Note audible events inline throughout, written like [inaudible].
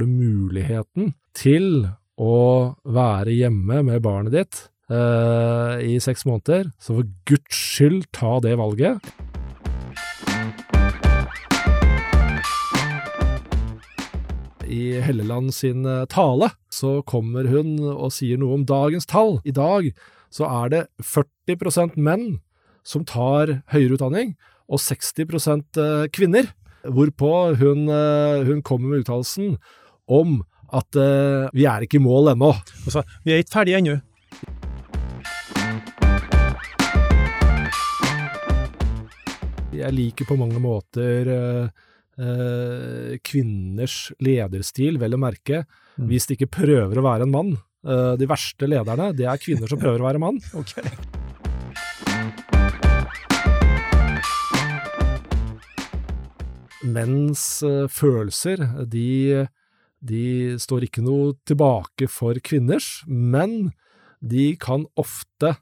du muligheten til å være hjemme med barnet ditt eh, i seks måneder, så for guds skyld ta det valget. I Helleland sin eh, tale så kommer hun og sier noe om dagens tall. I dag så er det 40% menn som tar høyere utdanning, og 60 eh, kvinner. Hvorpå hun, eh, hun kommer med uttalelsen om at uh, vi er ikke i mål ennå. Altså, vi er ikke ferdige ennå. Jeg liker på mange måter uh, uh, kvinners lederstil, vel å merke, mm. hvis de ikke prøver å være en mann. De verste lederne, det er kvinner som prøver å være mann. [laughs] Okay. Menns følelser, de, de står ikke noe tilbake for kvinners, men de kan ofte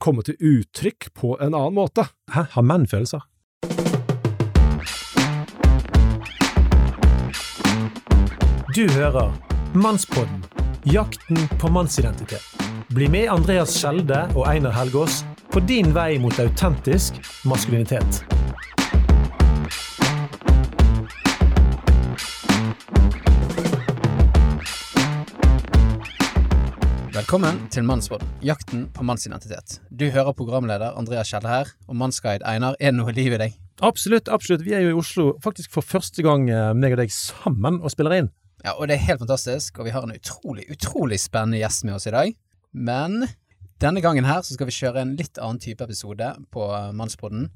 komme til uttrykk på en annen måte. Hæ, har menn følelser? Du hører Mannspodden jakten på mannsidentitet. Bli med Andreas Skjelde og Einar Helgaas på din vei mot autentisk maskulinitet. Velkommen til Mannsråd, jakten på mannsidentitet. Du hører programleder Andreas Kjelle her, og mannsguide Einar, er det noe liv i deg? Absolutt, absolutt. Vi er jo i Oslo faktisk for første gang, eh, meg og deg sammen, og spiller inn. Ja, og det er helt fantastisk, og vi har en utrolig, utrolig spennende gjest med oss i dag. Men denne gangen her så skal vi kjøre en litt annen type episode på Mannspodden.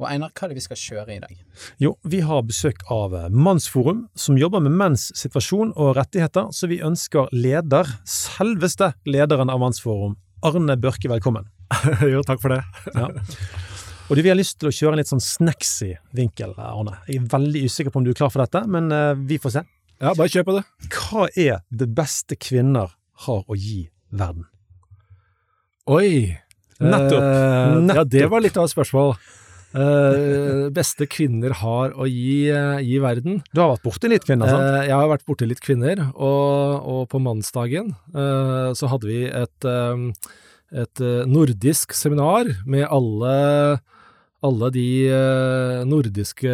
Og Einar, hva er det vi skal kjøre i dag? Jo, vi har besøk av Mannsforum, som jobber med menns situasjon og rettigheter, så vi ønsker leder, selveste lederen av Mannsforum, Arne Børke, velkommen. [laughs] jo, takk for det. ja. Og du, Vi har lyst til å kjøre en litt sånn snacksy vinkel, Arne. Jeg er veldig usikker på om du er klar for dette, men uh, vi får se. Ja, bare kjør på det. Hva er det beste kvinner har å gi verden? Oi! Nettopp. Eh, Nettopp. Ja, det var litt av et spørsmål. Eh, beste kvinner har å gi, uh, gi, verden. Du har vært borti litt kvinner, sant? Uh, jeg har vært borti litt kvinner, og, og på mannsdagen så hadde vi et, et nordisk seminar med alle alle de nordiske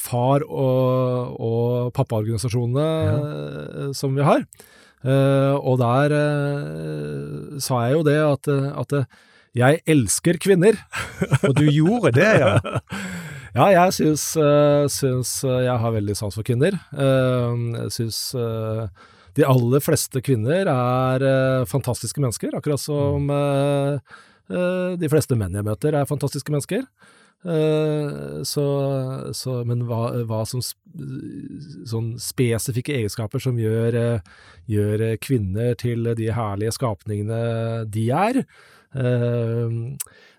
far- og, og pappaorganisasjonene ja. Som vi har. Og der sa jeg jo det at, at jeg elsker kvinner. Og du gjorde det, ja? [laughs] ja, jeg syns, syns, jeg har veldig sans for kvinner. Jeg syns de aller fleste kvinner er fantastiske mennesker, akkurat som de fleste menn jeg møter er fantastiske mennesker. Eh, så, så, men hva, hva som sånn spesifikke egenskaper som gjør, eh, gjør, kvinner til de herlige skapningene de er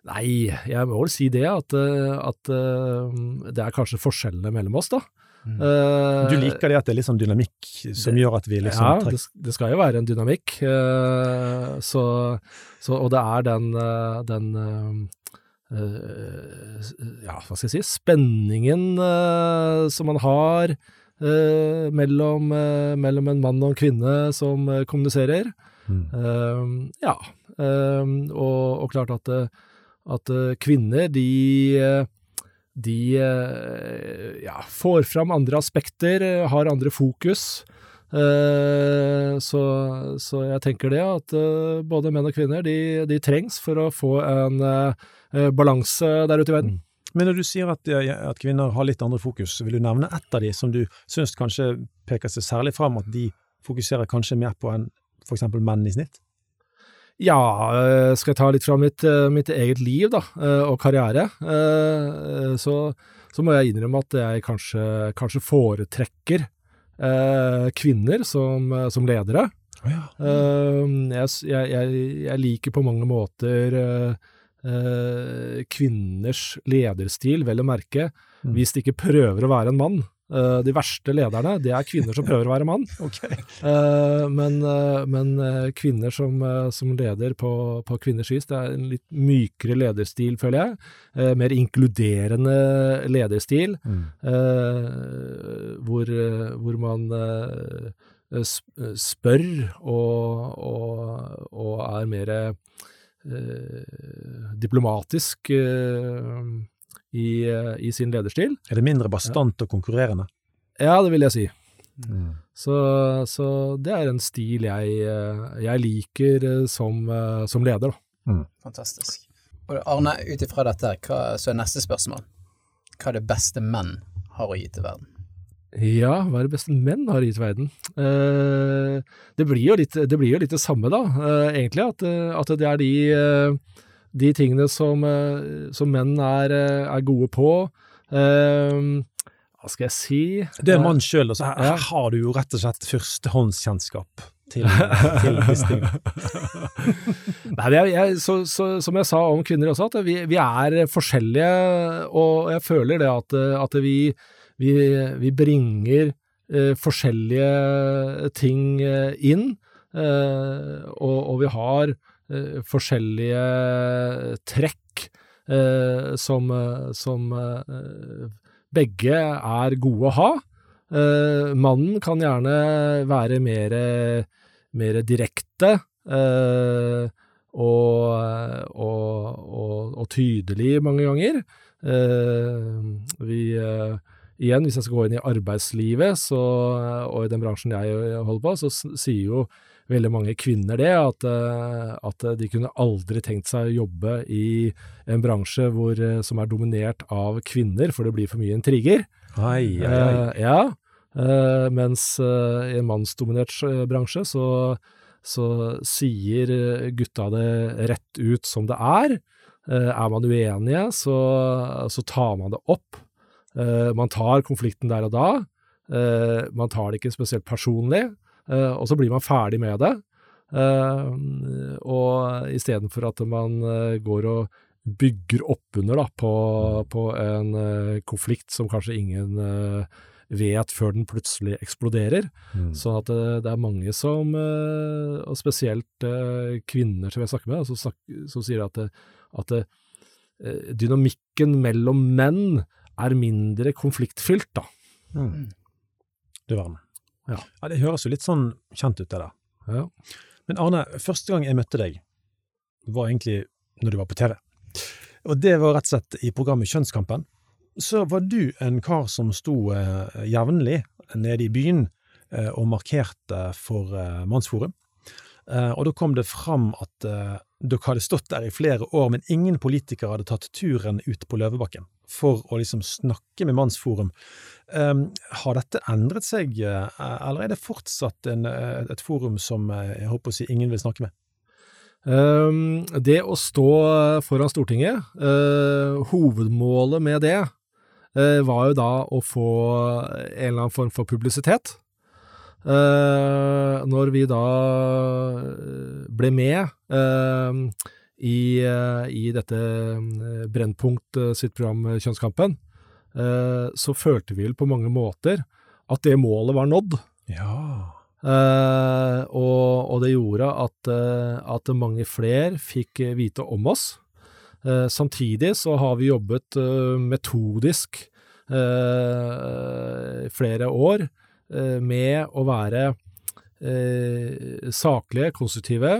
Nei, jeg må vel si det, at, at uh, det er kanskje forskjellene mellom oss, da. Mm. Uh, du liker det at det er litt sånn dynamikk som det, gjør at vi liksom Ja, det, det, skal jo være en dynamikk. Så, så, og det er den, den ja, hva skal jeg si, spenningen som man har mellom, mellom, en mann og en kvinne som kommuniserer. Mm. ja, og, og, klart at, at kvinner, de de ja, får fram andre aspekter, har andre fokus. Så, så, jeg tenker det at både menn og kvinner de, de trengs for å få en Eh, balanse der ute i verden. Mm. Men når du sier at, at, kvinner har litt andre fokus, vil du nevne ett av de som du syns kanskje peker seg særlig fram, at de fokuserer kanskje mer på enn f.eks. menn i snitt? Ja, eh, skal jeg ta litt fra mitt, eh, mitt eget liv da, og karriere, så, så, må jeg innrømme at jeg kanskje, kanskje foretrekker kvinner som, som ledere. Oh ja. jeg, jeg, jeg, liker på mange måter eh, kvinners lederstil, vel å merke, mm. hvis de ikke prøver å være en mann. Eh, de verste lederne, det er kvinner som prøver å være mann. [laughs] Okay. Eh, men, eh, men kvinner som, som leder på, på Kvinners vis, det er en litt mykere lederstil, føler jeg. Mer inkluderende lederstil, Mm. hvor, hvor man spør og, og, og er mer diplomatisk i, eh, i sin lederstil. Er det mindre bastant og konkurrerende? Ja, det vil jeg si. Mm. Så, så det er en stil jeg, eh, jeg liker eh, som, som leder, da. Fantastisk. Og Arne, ut ifra dette, hva, så er neste spørsmål. Hva er det beste menn har å gi til verden? Ja, hva er det beste menn har gitt verden? Eh, det, blir jo litt, det blir jo litt det samme, da, eh, egentlig. At, at det er de, eh, de tingene som, eh, som menn er, eh, er gode på. Eh, hva skal jeg si? Det er mann sjøl, altså. her, her har du jo rett og slett førstehåndskjennskap til, [laughs] til disse tingene. [laughs] Nei, er, jeg, så, så, som jeg sa om kvinner også, at vi, vi er forskjellige, og jeg føler det at, at vi, vi, vi bringer eh, forskjellige ting eh, inn, eh, og, og vi har eh, forskjellige trekk eh, som, eh, som eh, begge er gode å ha. Eh, mannen kan gjerne være mer, mer direkte eh, og, og, og, og tydelig mange ganger. Eh, vi, eh, igjen, hvis jeg skal gå inn i arbeidslivet så, og i den bransjen jeg holder på, så sier jo veldig mange kvinner det, at, eh, at de kunne aldri tenkt seg å jobbe i en bransje hvor, eh, som er dominert av kvinner, for det blir for mye intriger. Ai, ai, ai. Eh, ja, eh, mens eh, i en mannsdominert eh, bransje så, så sier eh, gutta det rett ut som det er. Eh, er man uenige, så, så tar man det opp. Eh, man tar konflikten der og da. Eh, man tar det ikke spesielt personlig, eh, og så blir man ferdig med det. Eh, og istedenfor at man eh, går og bygger oppunder på, på en eh, konflikt som kanskje ingen eh, vet før den plutselig eksploderer. Mm. Sånn at det, det er mange som, eh, og spesielt eh, kvinner som jeg snakker med, som, snakker, som sier at, det, at det, eh, dynamikken mellom menn er mindre konfliktfylt, da. Mm. Du verden. Ja. ja, det høres jo litt sånn kjent ut, det der. Ja. Men Arne, første gang jeg møtte deg, var egentlig når du var på TV. Og det var rett og slett i programmet Kjønnskampen. Så var du en kar som sto eh, jevnlig nede i byen eh, og markerte for eh, Mannsforum. Eh, og da kom det fram at eh, dere hadde stått der i flere år, men ingen politikere hadde tatt turen ut på Løvebakken for å liksom snakke med Mannsforum. Um, har dette endret seg, eh, eller er det fortsatt en, eh, et forum som eh, jeg håper å si ingen vil snakke med? Det å stå foran Stortinget, eh, hovedmålet med det eh, var jo da å få en eller annen form for publisitet. Eh, når vi da eh, ble med eh, i, i dette Brennpunkt sitt program Kjønnskampen, så følte vi vel på mange måter at det målet var nådd. Ja. Uh, og, og det gjorde at, uh, at mange flere fikk vite om oss. Uh, samtidig så har vi jobbet metodisk flere år med å være eh, saklige, konstruktive,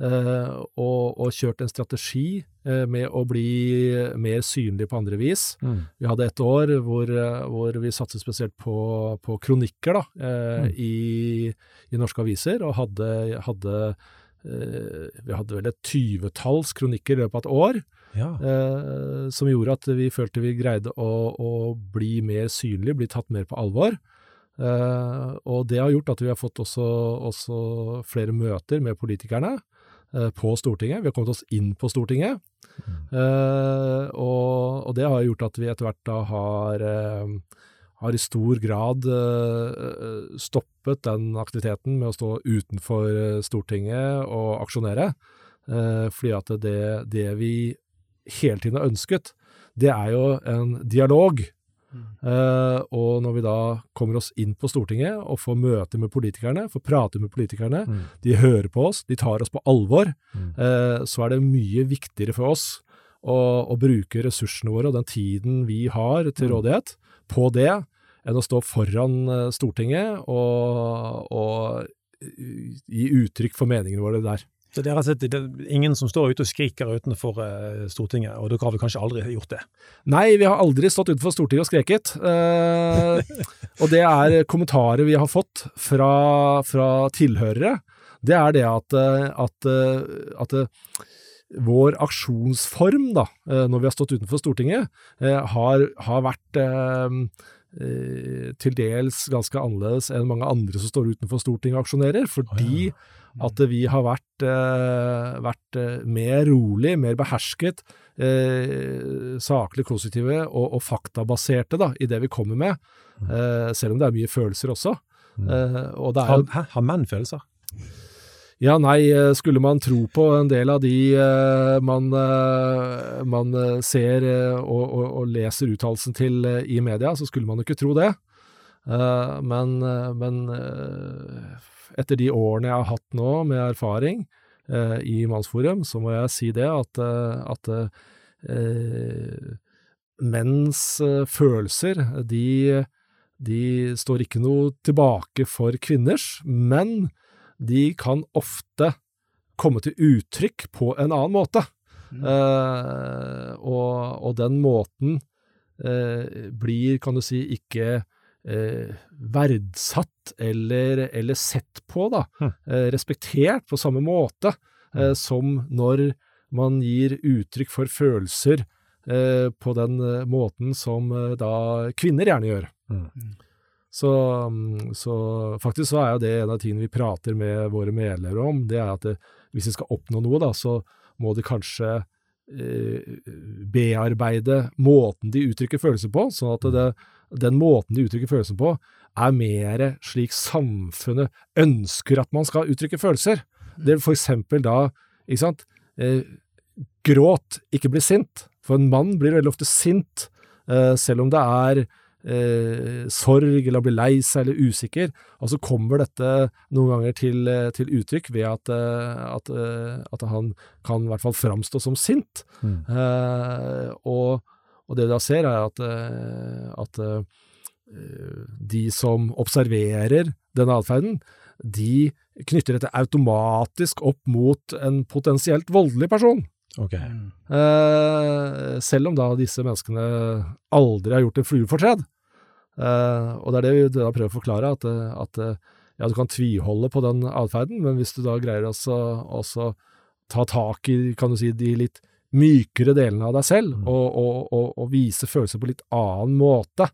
eh, og, og kjørt en strategi eh, med å bli mer synlig på andre vis. Mm. Vi hadde et år hvor, eh, hvor vi satset spesielt på, på kronikker da, eh, Mm. i, i norske aviser, og hadde, hadde eh, Vi hadde vel et tyvetalls kronikker i løpet av et år, ja. eh, som gjorde at vi følte vi greide å, å bli mer synlige, bli tatt mer på alvor. Eh, og det har gjort at vi har fått også, også flere møter med politikerne eh, på Stortinget. Vi har kommet oss inn på Stortinget. Eh, og, og det har gjort at vi etter hvert da har, eh, har i stor grad eh, stoppet den aktiviteten med å stå utenfor Stortinget og aksjonere. Eh, fordi at det, det vi hele tiden har ønsket, det er jo en dialog Eh, og når vi da kommer oss inn på Stortinget og får møte med politikerne, får prate med politikerne, Mm. de hører på oss, de tar oss på alvor, Mm. uh, så er det mye viktigere for oss å, å bruke ressursene våre og den tiden vi har til Mm. rådighet på det, enn å stå foran eh, Stortinget og, og gi uttrykk for meningene våre der. Så det er slett det er ingen som står ute og skriker utenfor eh, Stortinget, og dere har vel kanskje aldri gjort det? Nei, vi har aldri stått utenfor Stortinget og skreket. Eh, og det er kommentarer vi har fått fra, fra tilhørere. Det er det at, eh, at, eh, at vår aksjonsform, da, når vi har stått utenfor Stortinget, har, har vært eh, til dels ganske annerledes enn mange andre som står utenfor Stortinget og aksjonerer, fordi at vi har vært, eh, vært eh, mer rolig, mer behersket, eh, saklig konstruktive og, og faktabaserte da, i det vi kommer med, eh, selv om det er mye følelser også. Eh, og det er Har, hæ? har menn følelser? ja, nei, eh, skulle man tro på en del av de man, man ser og, og, og leser uttalelsen til i media, så skulle man jo ikke tro det. Eh, men men eh, etter de årene jeg har hatt nå med erfaring eh, i Mannsforum, så må jeg si det at, eh, at eh, menns eh, følelser, de, de står ikke noe tilbake for kvinners, men de kan ofte komme til uttrykk på en annen måte. Eh, og, og den måten eh, blir, kan du si, ikke eh, verdsatt eller, eller sett på, da. Hm. Eh, respektert på samme måte eh, som når man gir uttrykk for følelser eh, på den eh, måten som eh, da kvinner gjerne gjør. Mm. Så, mm, så faktisk så er jo det en av tingene vi prater med våre medlemmer om, det er at det, hvis vi skal oppnå noe, da, så må de kanskje eh, bearbeide måten de uttrykker følelser på, sånn at det, den måten de uttrykker følelsen på, er mer slik samfunnet ønsker at man skal uttrykke følelser. Det vil for eksempel da, ikke sant, eh, gråt, ikke bli sint. For en mann blir veldig ofte sint, eh, selv om det er eh, sorg eller bli lei seg eller usikker. Og så kommer dette noen ganger til, eh, til uttrykk ved at, at, at han kan i hvert fall framstå som sint. Mm. Eh, og, og det vi da ser, er at, eh, at eh, de som observerer denne atferden, de knytter dette automatisk opp mot en potensielt voldelig person. Okay. Eh, selv om da disse menneskene aldri har gjort en flue fortred. Eh, og det er det vi da prøver å forklare, at, eh, at ja, du kan tviholde på den atferden, men hvis du da greier også, også ta tak i, kan du si, de litt mykere delene av deg selv, Mm. og, og, og, og vise følelser på litt annen måte,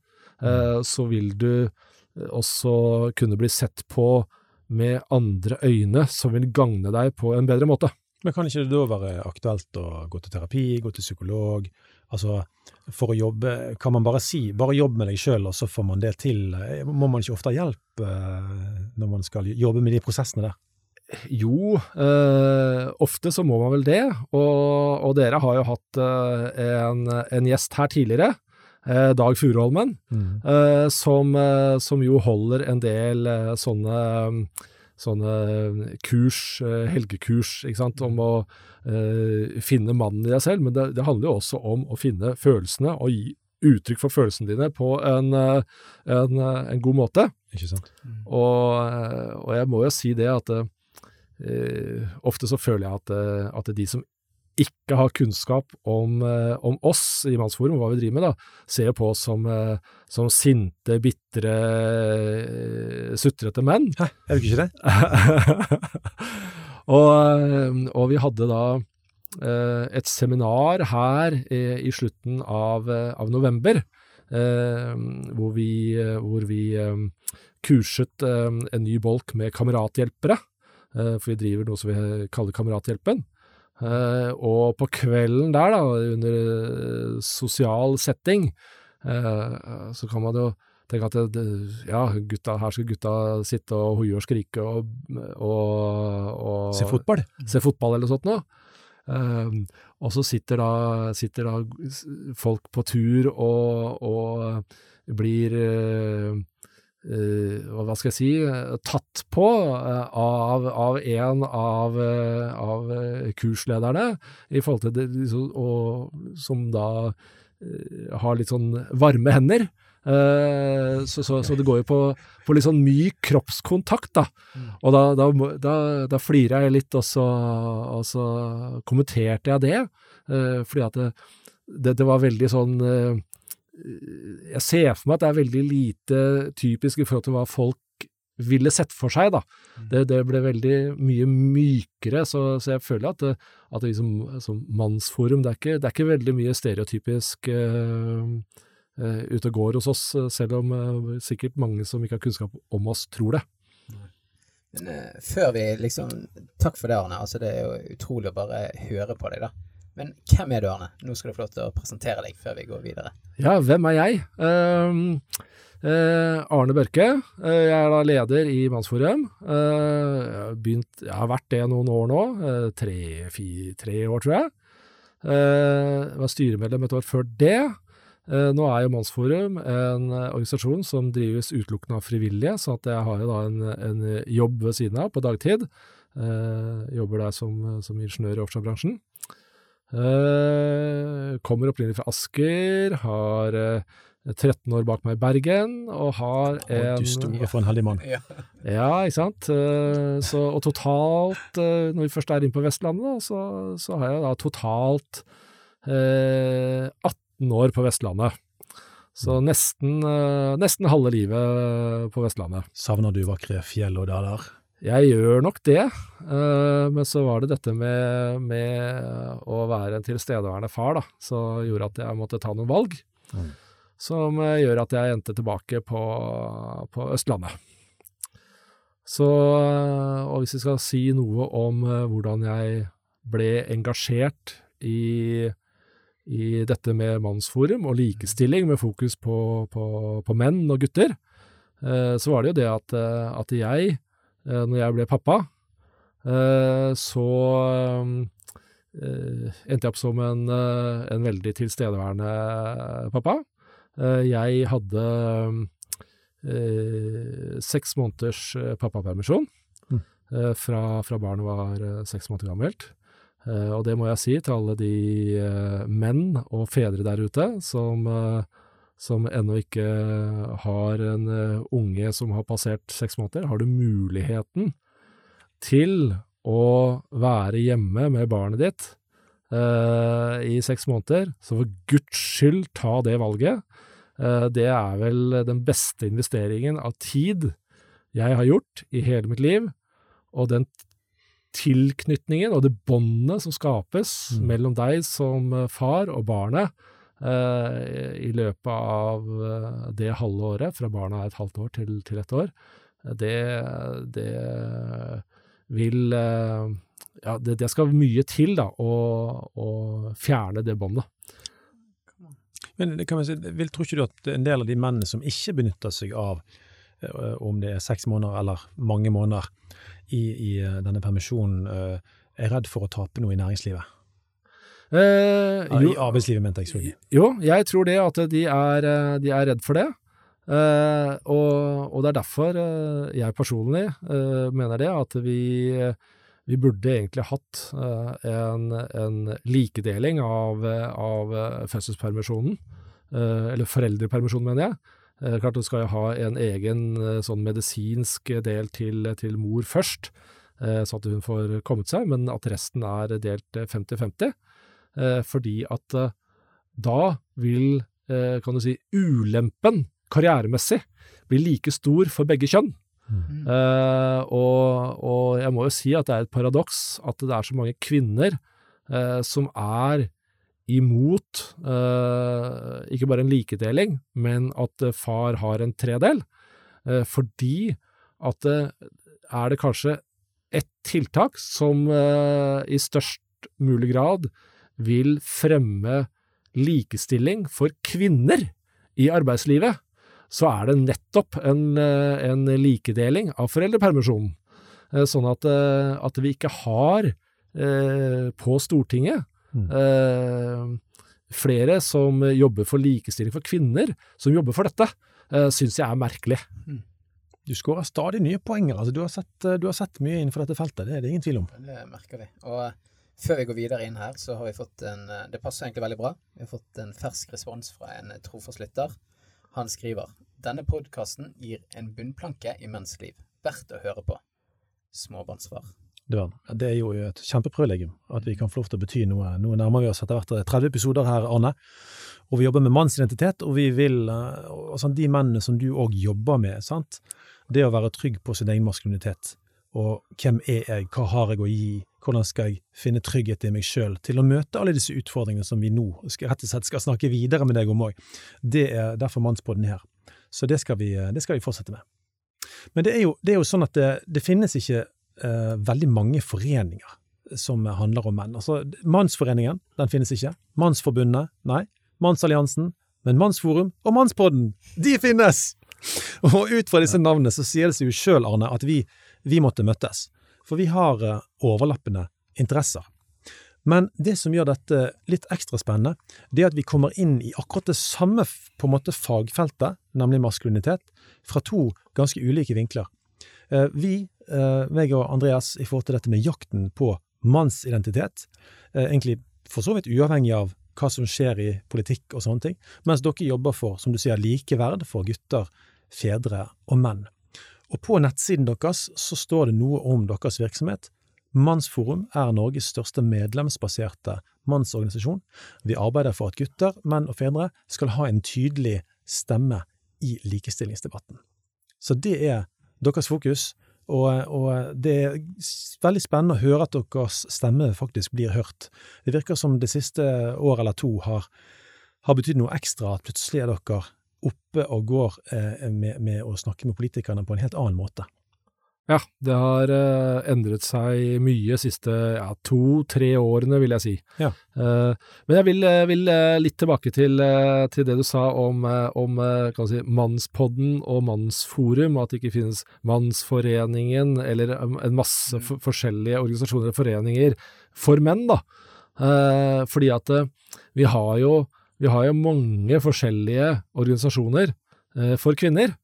eh, så vil du også kunne bli sett på med andre øyne som vil gagne deg på en bedre måte. Men kan ikke det da være aktuelt å gå til terapi, gå til psykolog? Altså, for å jobbe, kan man bare si, bare jobb med deg sjøl, og så får man det til? Eh, Må man ikke ofte ha hjelp eh, når man skal jobbe med de prosessene der? Jo, eh, ofte så må man vel det, og, og dere har jo hatt eh, en, en gjest her tidligere, eh, Dag Furuholmen, eh, som, eh, som jo holder en del eh, sånne, sånne kurs, helgekurs, ikke sant, om å eh, finne mannen i deg selv, men det, det handler jo også om å finne følelsene og gi uttrykk for følelsene dine på en, en, en god måte. Ikke sant? Og, eh, og jeg må jo si det at ofte så føler jeg at, eh, at de som ikke har kunnskap om, eh, om oss i Mannsforum, og hva vi driver med, da, ser på oss som, eh, som sinte, bitre, eh, sutrete menn. Hæ, er du ikke det? [laughs] og, eh, og vi hadde da eh, et seminar her i, i slutten av, eh, av november, eh, hvor vi, eh, hvor vi eh, kurset eh, en ny bolk med kamerathjelpere, eh, for vi driver noe som vi kaller Kamerathjelpen. Eh, og på kvelden der, da, under eh, sosial setting, eh, så kan man jo tenke at det, ja, gutta, her skal gutta sitte og hoie og skrike og, og, og Se fotball? se fotball eller noe sånt noe. Um, og så sitter da, sitter da folk på tur og, og blir eh, eh, hva skal jeg si, eh, tatt på eh, av, av en av, eh, av eh, kurslederne, i forhold til det, liksom, og, som da eh, har litt sånn varme hender. Eh, så, så, så det går jo på, på litt sånn myk kroppskontakt, da. Og da, da, da, da flira jeg litt, og så, og så kommenterte jeg det. eh, fordi at det, det, det var veldig sånn eh, Jeg ser for meg at det er veldig lite typisk i forhold til hva folk ville sett for seg, da. Det, det ble veldig mye mykere, så, så jeg føler at, det, at det liksom, som mannsforum, det er, ikke, det er ikke veldig mye stereotypisk uh, uh, ute og går hos oss, selv om uh, sikkert mange som ikke har kunnskap om oss, tror det. Men før vi liksom Takk for det, Arne. Altså, det er jo utrolig å bare høre på deg, da. Men hvem er du, Arne? Nå skal du få lov til å presentere deg før vi går videre. Ja, hvem er jeg? Ehm, uh, Arne Børke. Uh, jeg er da leder i Mannsforum. Eh, jeg, har begynt, jeg har vært det noen år nå. tre, fi- tre år, tror jeg. Jeg var styremedlem et år før det. Nå er jo Mannsforum en organisasjon som drives utelukkende av frivillige, så jeg har jo da en, en jobb ved siden av på dagtid. Jobber der som, som ingeniør i offshorebransjen. Eh, kommer opprinnelig fra Asker, har eh, 13 år bak meg i Bergen, og har en du store for en heldig mann. Ja. Ikke sant. Eh, Så, og totalt, eh, når vi først er inne på Vestlandet, så, så har jeg da totalt eh, 18 år på Vestlandet. Så nesten, eh, nesten halve livet på Vestlandet. Savner du vakre fjell og daler? Jeg gjør nok det, eh, men så var det dette med, med å være en tilstedeværende far, da, som gjorde at jeg måtte ta noen valg. Mm. Som eh, gjør at jeg endte tilbake på, på Østlandet. Så, eh, og hvis vi skal si noe om eh, hvordan jeg ble engasjert i, i dette med mannsforum og likestilling med fokus på, på, på menn og gutter, eh, så var det jo det at, eh, at jeg, eh, når jeg ble pappa, eh, så eh, endte jeg opp som en, eh, en veldig tilstedeværende pappa. Eh, Jeg hadde eh, seks måneders eh, pappapermisjon Mm. eh, fra, fra barnet var eh, seks måneder gammelt. Eh, og det må jeg si til alle de eh, menn og fedre der ute som, eh, som ennå ikke har en eh, unge som har passert seks måneder. Har du muligheten til å være hjemme med barnet ditt eh, i seks måneder, så for guds skyld ta det valget. Eh, det er vel den beste investeringen av tid jeg har gjort i hele mitt liv, og den tilknytningen og det båndet som skapes Mm. mellom deg som eh, far og barnet i løpet av eh, det halve året, fra barna er et halvt år til, til et år, eh, det, det vil eh, Ja, det, det skal mye til, da, å, å fjerne det båndet. Men det kan man si, vil, tror ikke du at en del av de mennene som ikke benytter seg av eh, om det er seks måneder eller mange måneder i, i eh, denne permisjonen, eh, er redd for å tape noe i næringslivet? Eh, jo, I arbeidslivet, mente jeg. Sorry. jo, jeg tror det at de er, eh, de er redd for det. Eh, og, og det er derfor eh, jeg personlig eh, mener det, at vi, vi burde egentlig hatt eh, en, en likedeling av, av fødselspermisjonen. Eh, eller foreldrepermisjonen, mener jeg. Klart du skal jo ha en egen sånn medisinsk del til, til mor først, sånn at hun får kommet seg, men at resten er delt eh, 50-50. Eh, fordi at eh, da vil, eh, kan du si, ulempen karrieremessig bli like stor for begge kjønn. Mm. Eh, og, og jeg må jo si at det er et paradoks at det er så mange kvinner eh, som er imot eh, ikke bare en likedeling, men at far har en tredel. Eh, fordi at er det kanskje ett tiltak som i størst mulig grad vil fremme likestilling for kvinner i arbeidslivet, så er det nettopp en, eh, en likedeling av foreldrepermisjonen. Eh, Sånn at, eh, at vi ikke har eh, på Stortinget. Mm. Eh, flere som jobber for likestilling for kvinner, som jobber for dette, eh, syns jeg er merkelig. Du skårer stadig nye poenger. Altså, du, har sett, du har sett mye innenfor dette feltet, det er det ingen tvil om. Det merker vi. Og før vi går videre inn her, så har vi fått en eh, Det passer egentlig veldig bra. Vi har fått en fersk respons fra en eh, trofast lytter. Han skriver denne podkasten gir en bunnplanke i menns liv. Verdt å høre på. Småbarnsfar. Det er jo et kjempeprivilegium at vi kan få lov til å bety noe. Nå nærmer vi oss etter hvert 30 episoder her, Arne. Og vi jobber med mannsidentitet, og vi vil altså, De mennene som du òg jobber med, sant. Det å være trygg på sin egen maskulinitet. Og hvem er jeg, hva har jeg å gi, hvordan skal jeg finne trygghet i meg sjøl til å møte alle disse utfordringene som vi nå skal, rett og slett skal snakke videre med deg om òg. Det er derfor Mannspodden er her. Så det skal vi, det skal vi fortsette med. Men det er jo, det er jo sånn at det, det finnes ikke eh, veldig mange foreninger som handler om menn. Altså, Mannsforeningen, den finnes ikke. Mannsforbundet, nei. Mannsalliansen. Men Mannsforum og Mannspodden, de finnes! Og ut fra disse navnene så sier det seg jo sjøl, Arne, at vi, vi måtte møttes. For vi har eh, overlappende interesser. Men det som gjør dette litt ekstra spennende, det er at vi kommer inn i akkurat det samme på en måte fagfeltet, nemlig maskulinitet, fra to ganske ulike vinkler. Eh, Vi, eh, meg og Andreas, i forhold til dette med jakten på mannsidentitet, egentlig for så vidt uavhengig av hva som skjer i politikk og sånne ting, mens dere jobber for, som du sier, likeverd for gutter, fedre og menn. Og på nettsiden deres så står det noe om deres virksomhet. Mannsforum er Norges største medlemsbaserte mannsorganisasjon. Vi arbeider for at gutter, menn og fedre skal ha en tydelig stemme i likestillingsdebatten. Så det er deres fokus, og, og det er veldig spennende å høre at deres stemme faktisk blir hørt. Det virker som det siste året eller to har, har betydd noe ekstra, at plutselig er dere oppe og går eh, med, med å snakke med politikerne på en helt annen måte. Ja, det har eh, endret seg mye de siste ja, to-tre årene, vil jeg si. Ja. Eh, men jeg vil, vil litt tilbake til, til det du sa om, om si, Mannspodden og Mannsforum, og at det ikke finnes Mannsforeningen eller eh, en masse f forskjellige organisasjoner og foreninger for menn, da. Eh, fordi at vi har jo vi har jo mange forskjellige organisasjoner eh, for kvinner.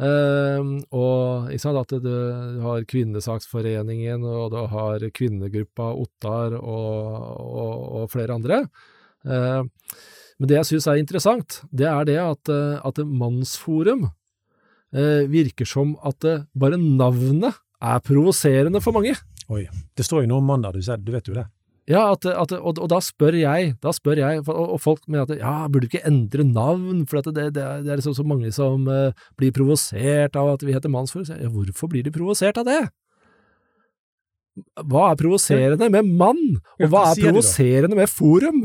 Eh, og sant, at du, har Kvinnesaksforeningen, og du har kvinnegruppa Ottar og, og, og flere andre. Eh, men det jeg syns er interessant, det er det at, eh, at Mannsforum eh, virker som at bare navnet er provoserende for mange. Oi, det står jo noe om mann der, du, du vet jo det. Ja, at, at, og, og da spør jeg, da spør jeg, og, og folk mener at ja, burde du ikke endre navn, for at det, det, er- det er liksom så mange som uh, blir provosert av at vi heter Mannsforum. Så Ja, hvorfor blir de provosert av det? Hva er provoserende med mann, og hva er provoserende med forum?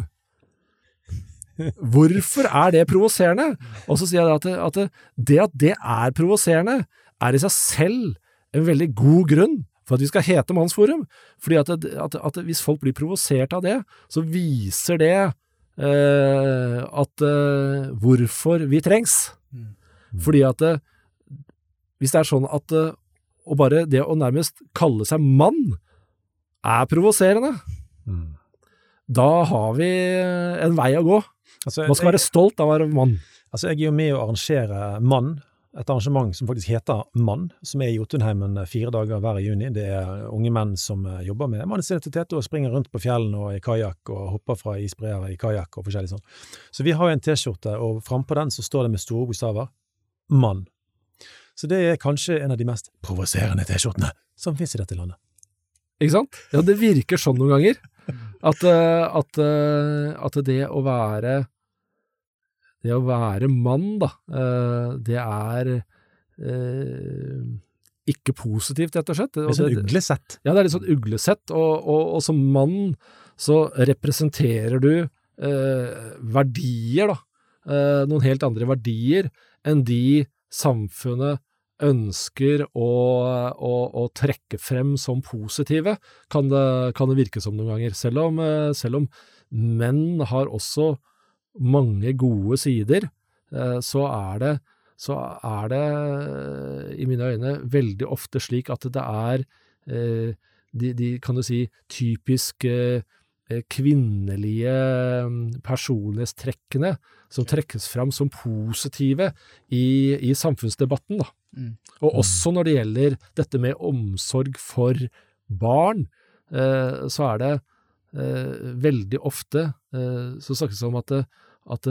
Hvorfor er det provoserende? Og så sier jeg at, at det, det at det er provoserende, er i seg selv en veldig god grunn for at vi skal hete Mannsforum. Fordi at, det, at, at hvis folk blir provosert av det, så viser det eh, at eh, hvorfor vi trengs. Fordi at det, hvis det er sånn at eh, og bare det å nærmest kalle seg mann er provoserende, da har vi en vei å gå. Altså, Man skal være stolt av å være mann. Altså, jeg er jo med å arrangere Mann, et arrangement som faktisk heter Mann, som er i Jotunheimen fire dager hver juni. Det er unge menn som eh, jobber med mannsidentitet og springer rundt på fjellene og i kajakk og hopper fra isbreer i kajakk og forskjellig sånn. Så vi har jo en T-skjorte, og frampå den så står det med store bokstaver Mann. Så det er kanskje en av de mest provoserende T-skjortene som finnes i dette landet. Ikke sant? Ja, det virker sånn noen ganger. At, eh, at, eh, at det å være Det å være mann, da, eh, det er eh, ikke positivt, rett og slett. Det er sånn uglesett. Ja, det er litt sånn uglesett, og, og, og som mann så representerer du eh, verdier, da. Eh, noen helt andre verdier enn de samfunnet ønsker å, å, å trekke frem som positive, kan det, kan det virke som noen ganger. Selv om, eh, selv om menn har også mange gode sider, eh, så er det så er det, eh, i mine øyne, veldig ofte slik at det er eh, de, de, kan du si, typisk eh, kvinnelige mm, personlighetstrekkene som trekkes fram som positive i, i samfunnsdebatten. Da. Mm. Og også når det gjelder dette med omsorg for barn, eh, så er det veldig ofte eh, så snakkes det om at, at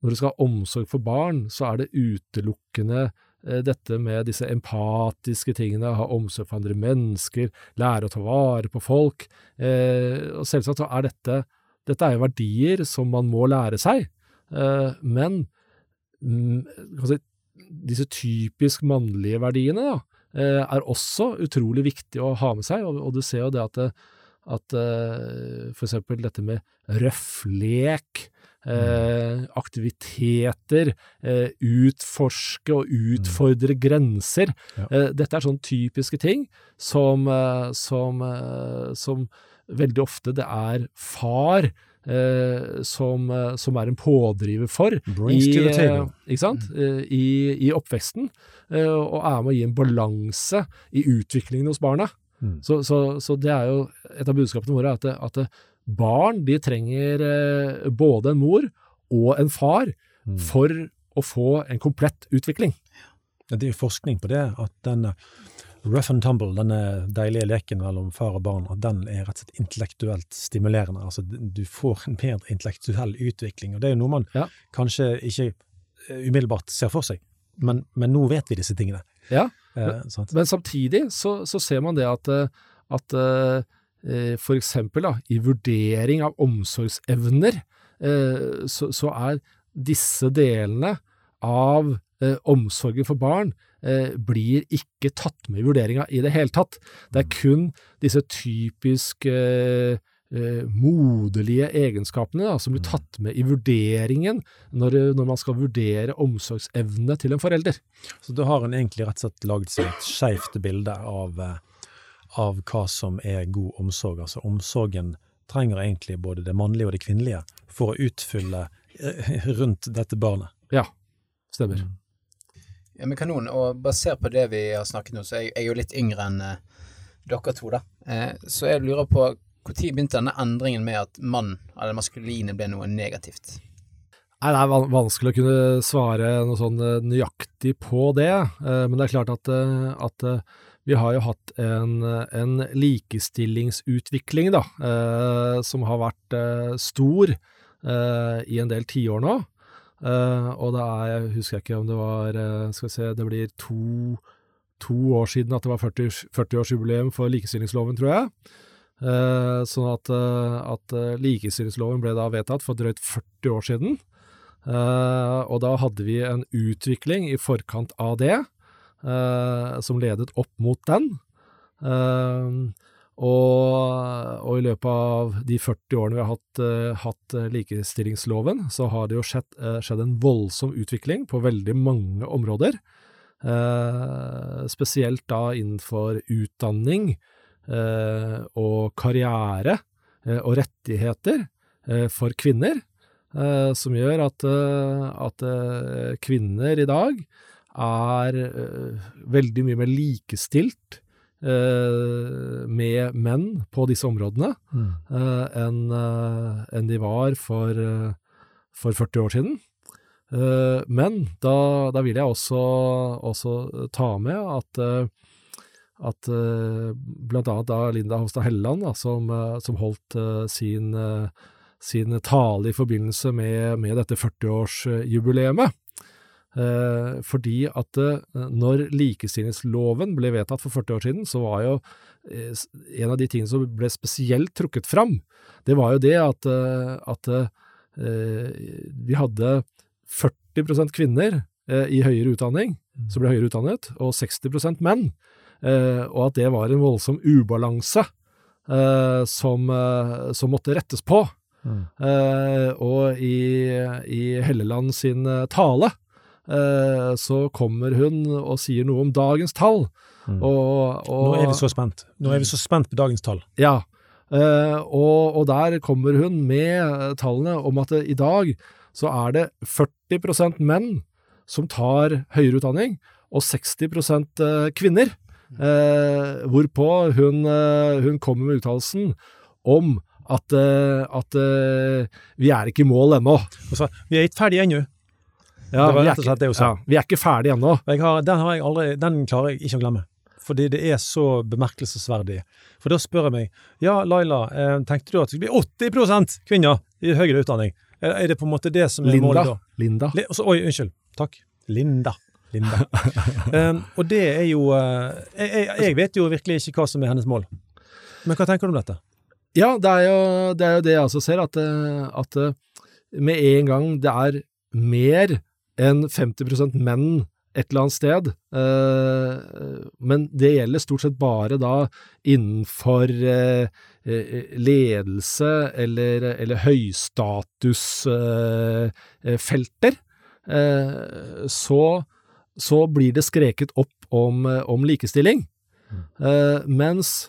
når du skal ha omsorg for barn, så er det utelukkende eh, dette med disse empatiske tingene, ha omsorg for andre mennesker, lære å ta vare på folk. Eh, og selvsagt så er dette Dette er jo verdier som man må lære seg, eh, men mm, si, disse typisk mannlige verdiene da, eh, er også utrolig viktig å ha med seg, og, du ser jo det at, at uh, for eksempel dette med røfflek, Eh, aktiviteter, eh, utforske og utfordre grenser. Ja. Eh, dette er sånne typiske ting som, eh, som, eh, som veldig ofte det er far eh, som, som er en pådriver for i, sant? Eh, I, i oppveksten, og er med å gi en balanse i utviklingen hos barna. Mm. Så, så, så det er jo et av budskapene våre, at, at barn de trenger eh, både en mor og en far Mm. for å få en komplett utvikling. Det er jo forskning på det, at denne rough and tumble, denne deilige leken mellom far og barn, at den er rett og slett intellektuelt stimulerende. Altså, du får en bedre intellektuell utvikling, og det er jo noe man Ja. kanskje ikke eh, umiddelbart ser for seg. Men, men nå vet vi disse tingene. Ja, Eh, sant? Men samtidig så, så ser man det at, eh, at eh, eh, for eksempel da, i vurdering av omsorgsevner, eh, så, så er disse delene av eh, omsorgen for barn blir ikke tatt med i vurderinga i det hele tatt. Det er kun disse typisk eh, eh, moderlige egenskapene da, som blir tatt med i vurderingen når, når man skal vurdere omsorgsevne til en forelder. Så da har en egentlig rett og slett laget seg et skeivt bilde av, eh, av hva som er god omsorg. Altså omsorgen trenger egentlig både det mannlige og det kvinnelige for å utfylle eh, [laughs] rundt dette barnet. Ja, stemmer. Ja, men kanon. Og basert på det vi har snakket nå, så er jeg, jeg er jo litt yngre enn eh, dere to, da. Eh, så jeg lurer på når begynte denne endringen med at mann, eller maskuline, ble noe negativt? Nei, Det er vanskelig å kunne svare noe sånn eh, nøyaktig på det, eh, men det er klart at, eh, at vi har jo hatt en, en likestillingsutvikling da, som har vært stor i en del tiår nå. Og det er, jeg husker ikke om det var, skal vi se, det blir to, to år siden at det var 40 40-årsjubileum for likestillingsloven, tror jeg. Eh, sånn at, eh, at eh, likestillingsloven ble da vedtatt for drøyt 40 år siden. Eh, og da hadde vi en utvikling i forkant av det, som ledet opp mot den. Og, og i løpet av de 40 årene vi har hatt, hatt likestillingsloven, så har det jo skjedd, skjedd en voldsom utvikling på veldig mange områder. Spesielt da innenfor utdanning og karriere eh, og rettigheter eh, for kvinner, eh, som gjør at, eh, at eh, kvinner i dag er eh, veldig mye mer likestilt eh, med menn på disse områdene eh, enn eh, enn de var for, eh, for 40 år siden. Eh, men da, da vil jeg også, også ta med at, eh, at eh, blant annet da Linda Hofstad Helleland, da, som, eh, som holdt eh, sin, sin tale i forbindelse med, med dette 40-årsjubileet. Eh, fordi at når likestillingsloven ble vedtatt for 40 år siden, så var jo en av de tingene som ble spesielt trukket fram, det var jo det at, at vi hadde 40 kvinner i høyere utdanning, som ble høyere utdannet, og 60 menn, og at det var en voldsom ubalanse eh, som, eh, som måtte rettes på. Mm. Eh, og i, i Helleland sin eh, tale eh, så kommer hun og sier noe om dagens tall. Mm. Og, og, Nå er vi så spent. Nå er vi så spent på dagens tall. Ja, eh, og, og der kommer hun med eh, tallene om at i dag så er det 40% menn som tar høyere utdanning, og 60 eh, kvinner. Eh, hvorpå hun, eh, hun kommer med uttalelsen om at, eh, at eh, vi er ikke i mål ennå. Altså, vi er ikke ferdige ennå. Ja, vi er det ikke- sa. Ja, vi er ikke ferdige ennå. Jeg har, den, har jeg aldri, den klarer jeg ikke å glemme. Fordi det er så bemerkelsesverdig. For da spør jeg meg Ja, Laila, tenkte du at det skulle bli 80% kvinner i høyere utdanning? Er, er det på en måte det som er Linda. målet da? Linda. Li- også- Oi, unnskyld. Takk. Linda. Linda. um, og det er jo uh, jeg, jeg, vet jo virkelig ikke hva som er hennes mål. Men hva tenker du om dette? Ja, det er jo det, er jo det jeg også ser, at, eh, at eh, med en gang det er mer enn 50 menn et eller annet sted, uh, men det gjelder stort sett bare da innenfor eh, ledelse eller, eller høystatusfelter, så, så blir det skreket opp om, eh, om likestilling. Eh, mens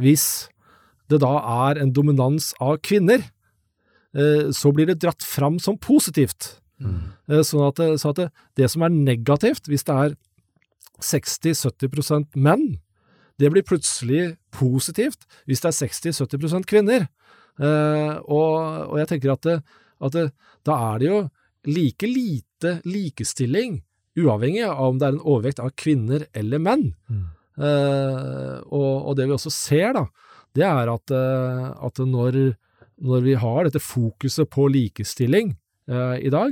hvis det da er en dominans av kvinner, eh, så blir det dratt fram som positivt. Eh, Sånn at, det, så at det, det som er negativt, hvis det er 60-70% menn, det blir plutselig positivt hvis det er 60-70 kvinner. Eh, og, og jeg tenker at, det, at det, da er det jo like lite likestilling, uavhengig av om det er en overvekt av kvinner eller menn. Eh, og, og det vi også ser, da, det er at, eh, at når, når vi har dette fokuset på likestilling eh, i dag,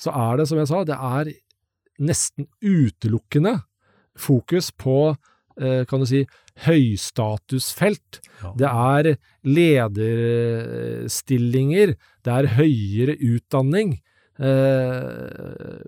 så er det, som jeg sa, det er nesten utelukkende fokus på, eh, kan du si, høystatusfelt. Ja. Det er lederstillinger, det er høyere utdanning. Eh,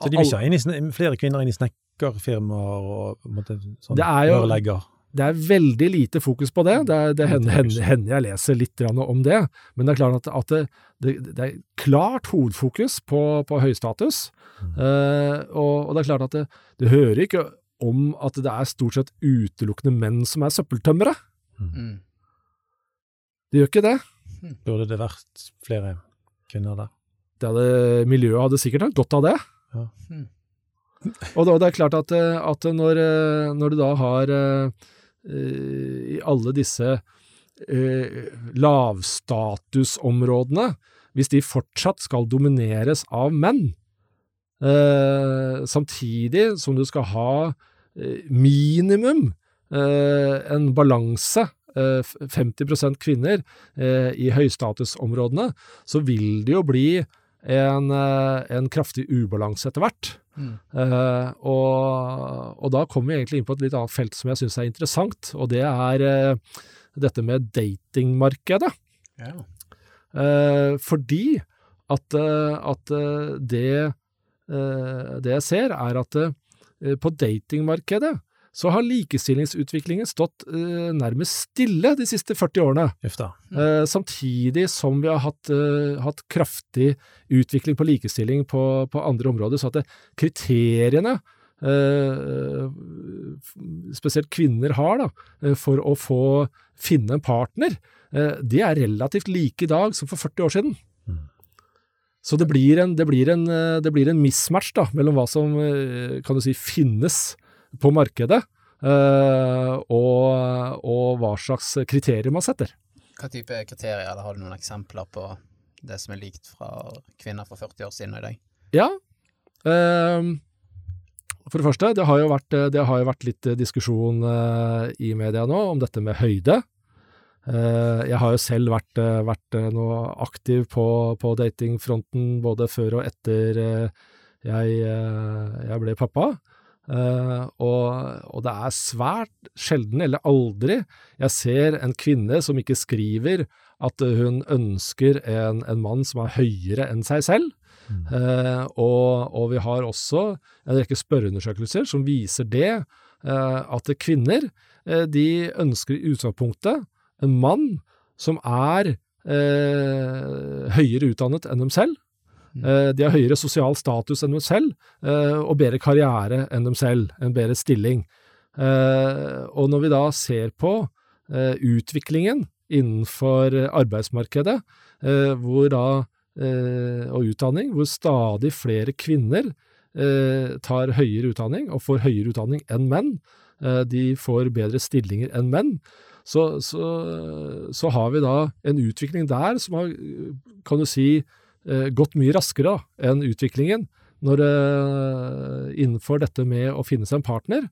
Så de vil ikke ha inn i, flere kvinner inn i snekkerfirmaer og måte, sånn, Det er jo- rørlegger? Det er veldig lite fokus på det. Det, det hender, hen, jeg leser litt om det. Men det er klart at, at det, det, det er klart hovedfokus på, på høystatus. Eh, og, og det er klart at det, det hører ikke om at det er stort sett utelukkende menn som er søppeltømmere. Mm. Det gjør ikke det. Burde det vært flere kvinner der? Det hadde, miljøet hadde sikkert hatt godt av det. Ja. Mm. Og da, det er klart at, at når, eh, når du da har eh, i alle disse eh, lavstatusområdene, hvis de fortsatt skal domineres av menn, eh, samtidig som du skal ha eh, minimum eh, en balanse, eh, f- 50 kvinner eh, i høystatusområdene, så vil det jo bli en, eh, en kraftig ubalanse etter hvert. Mm. Eh, og, og da kommer vi egentlig inn på et litt annet felt som jeg syns er interessant, og det er eh, dette med datingmarkedet. Ja. Eh, fordi at, at det, det jeg ser, er at på datingmarkedet så har likestillingsutviklingen stått eh, nærmest stille de siste 40 årene. Da. Eh, samtidig som vi har hatt, eh, hatt kraftig utvikling på likestilling på, på andre områder. Så at det, kriteriene eh, spesielt kvinner har da, eh, for å få finne en partner, eh, de er relativt like i dag som for 40 år siden. Mm. Så det blir, en, det, blir en, det blir en mismatch da, mellom hva som kan du si, finnes på markedet, eh, og, og hva slags kriterier man setter. Hva type kriterier, eller har du noen eksempler på det som er likt fra kvinner for 40 år siden og i dag? Ja. ehm, for det første, det har jo vært, det har jo vært litt diskusjon eh, i media nå om dette med høyde. Eh, jeg har jo selv vært, eh, vært noe aktiv på, på datingfronten både før og etter eh, jeg, eh, jeg ble pappa. Eh, og, og det er svært sjelden, eller aldri, jeg ser en kvinne som ikke skriver at hun ønsker en, en mann som er høyere enn seg selv. Eh, og, og vi har også en rekke spørreundersøkelser som viser det, uh, at kvinner de ønsker i utgangspunktet en mann som er høyere utdannet enn dem selv. Eh, de har høyere sosial status enn dem selv, eh, og bedre karriere enn dem selv, en bedre stilling. Eh, og når vi da ser på utviklingen innenfor arbeidsmarkedet, hvor da og utdanning, hvor stadig flere kvinner tar høyere utdanning og får høyere utdanning enn menn, de får bedre stillinger enn menn, så, så, så har vi da en utvikling der som har, kan du si, gått mye raskere da, enn utviklingen når, eh, innenfor dette med å finne seg en partner.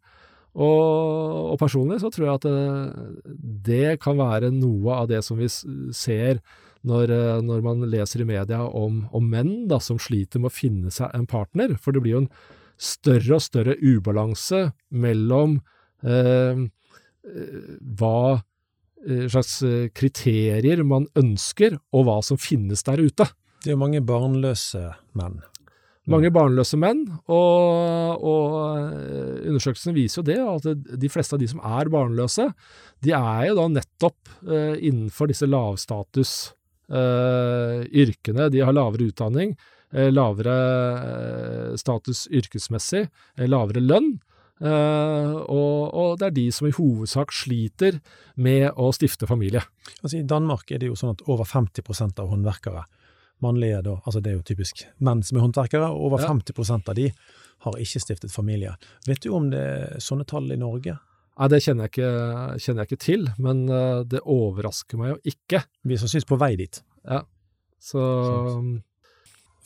Og, og, personlig så tror jeg at det, det, kan være noe av det som vi ser når, når man leser i media om, om menn da, som sliter med å finne seg en partner. For det blir jo en større og større ubalanse mellom eh, hva slags kriterier man ønsker, og hva som finnes der ute. Det er jo mange barnløse menn. Mange barnløse menn, og, og undersøkelsen viser jo det, at de fleste av de som er barnløse, de er jo da nettopp eh, innenfor disse lavstatus eh. De har lavere utdanning, eh, lavere status yrkesmessig, lavere lønn. Uh, og, og, det er de som i hovedsak sliter med å stifte familie. Altså I Danmark er det jo sånn at over 50% av håndverkere mannlige, da, altså det er jo typisk menn som er håndverkere, og over ja. 50% av de har ikke stiftet familie. Vet du om det er sånne tall i Norge? Nei, Det kjenner jeg, ikke, kjenner jeg ikke, til, men uh, det overrasker meg jo ikke. Vi er sannsynligvis på vei dit. Ja, så... Sånn.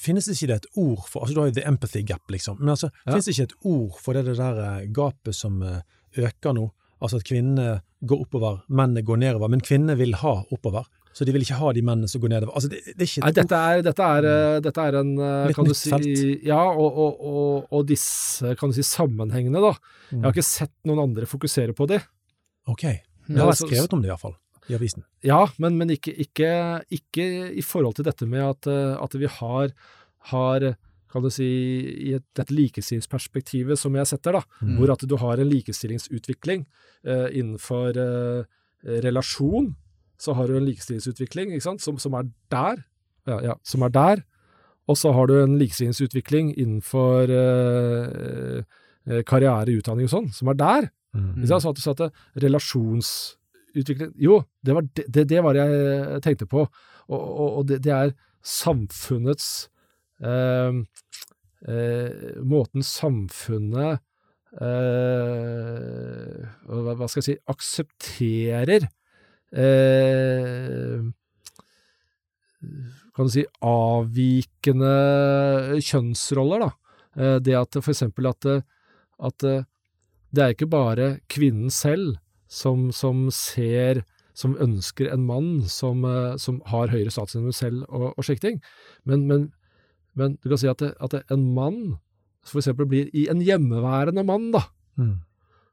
Finnes det ikke et ord for altså Du har jo the empathy gap, liksom. Men altså, ja. finnes det ikke et ord for det, det der eh, gapet som uh, øker nå? Altså at kvinnene går oppover, mennene går nedover. Men kvinnene vil ha oppover. Så de vil ikke ha de mennene som går nedover. Altså, det, det er ikke Nei, dette er, dette er, mm. dette er en eh, Litt kan du si, felt. Ja, og, og, og, og, disse kan du si, sammenhengene, da. Mm. Jeg har ikke sett noen andre fokusere på de. Ok. Jeg har skrevet om det iallfall, i avisen. Ja, men, men ikke, ikke, ikke, i forhold til dette med at, eh, at vi har, har kan du si, i et, dette likestillingsperspektivet som jeg setter, da, mm. hvor at du har en likestillingsutvikling eh, innenfor eh, relasjon, så har du en likestillingsutvikling som, som, er der, ja, ja, som er der, og så har du en likestillingsutvikling innenfor eh, eh karriere, utdanning og sånn, som er der. Mm. Så at du at relasjonsutvikling Jo, det var det, det, det var jeg tenkte på, og, og, og det, det, er samfunnets eh, eh, Måten samfunnet eh, hva skal jeg si aksepterer eh, kan du si, avvikende kjønnsroller. da. Eh, det at for eksempel at, at det er ikke bare kvinnen selv som, som ser som ønsker en mann som, som har høyere statsnivå selv og, og slike ting. Men, men, men, du kan si at, at en mann for eksempel blir i en hjemmeværende mann, da. Mm.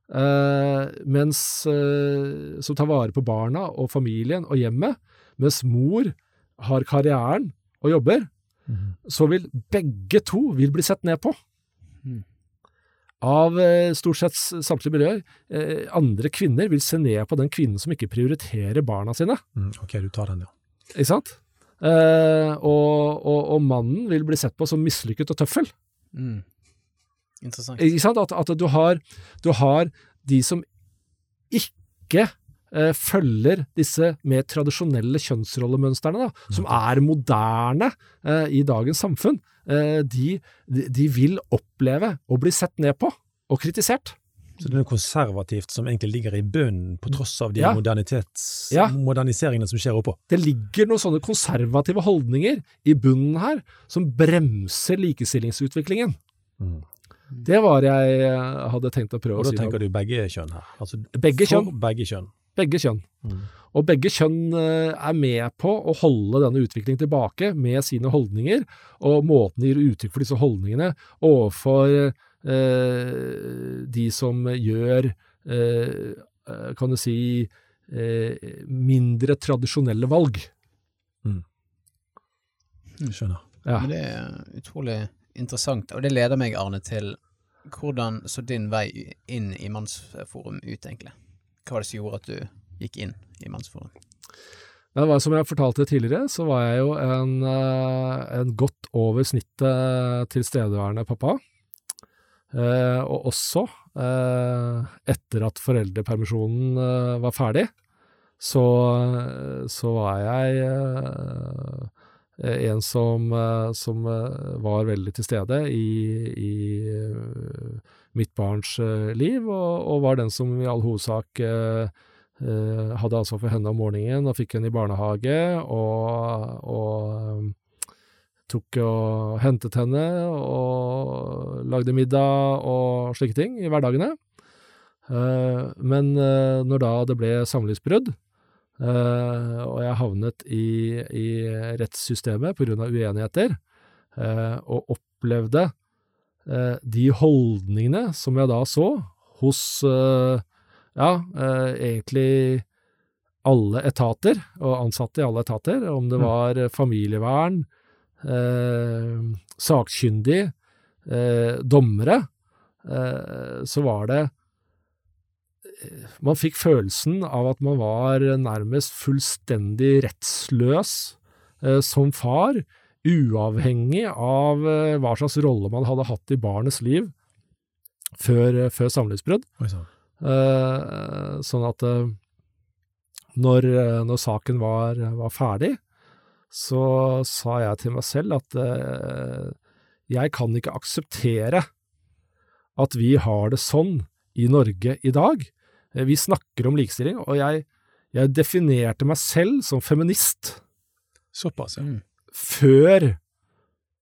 Uh, mens, uh, som tar vare på barna og familien og hjemmet, mens mor har karrieren og jobber, mm. så vil begge to vil bli sett ned på. Mm. Av uh, stort sett samtlige miljøer. andre kvinner vil se ned på den kvinnen som ikke prioriterer barna sine. Mm, ok, du tar den, ja. Ikke sant? Og, og, og, mannen vil bli sett på som mislykket og tøffel. Mm. Interessant. Ikke sant? At, at du, har, du, har, de som ikke eh, følger disse mer tradisjonelle kjønnsrollemønstrene, da, mm. som er moderne eh, i dagens samfunn, eh, de, de, vil oppleve å bli sett ned på og kritisert. Så det er noe konservativt som egentlig ligger i bunnen, på tross av de ja. ja. moderniseringene som skjer oppå? Det ligger noen sånne konservative holdninger i bunnen her, som bremser likestillingsutviklingen. Mm. Det var jeg eh, hadde tenkt å prøve å si. Og da tenker du begge kjønn her? Altså, begge kjønn. Begge kjønn. Begge kjønn. Mm. Og begge kjønn eh, er med på å holde denne utviklingen tilbake med sine holdninger, og måten de gir uttrykk for disse holdningene overfor eh, de som gjør, eh, eh kan du si, eh, mindre tradisjonelle valg. Mm. Jeg skjønner. Ja. Men det er utrolig interessant, og det leder meg, Arne, til hvordan så din vei inn i Mannsforum ut, egentlig? Hva var det som gjorde at du gikk inn i Mannsforum? Det var Som jeg fortalte tidligere, så var jeg jo en, eh, en godt over snittet tilstedeværende pappa. Eh, og også, eh, etter at foreldrepermisjonen eh, var ferdig, så, så var jeg eh, eh, en som, eh, som eh, var veldig til stede i, i eh, mitt barns eh, liv, og, og var den som i all hovedsak eh, eh, hadde ansvar for henne om morgenen og fikk henne i barnehage, og, og eh, tok og hentet henne og lagde middag og slike ting i hverdagene. Eh, men eh, når da det ble samlivsbrudd, eh, og jeg havnet i, i rettssystemet av uenigheter, uh, og opplevde uh, de holdningene som jeg da så hos ja, egentlig alle etater, og ansatte i alle etater, om det Mm. var familievern, sakkyndig, dommere, så var det Man fikk følelsen av at man var nærmest fullstendig rettsløs eh, som far, uavhengig av eh, hva slags rolle man hadde hatt i barnets liv før, eh, før samlivsbrudd. Sånn at når, når saken var, var ferdig, så sa jeg til meg selv at jeg kan ikke akseptere at vi har det sånn i Norge i dag. Eh, Vi snakker om likestilling, og jeg, jeg definerte meg selv som feminist Såpass, ja. Mm. før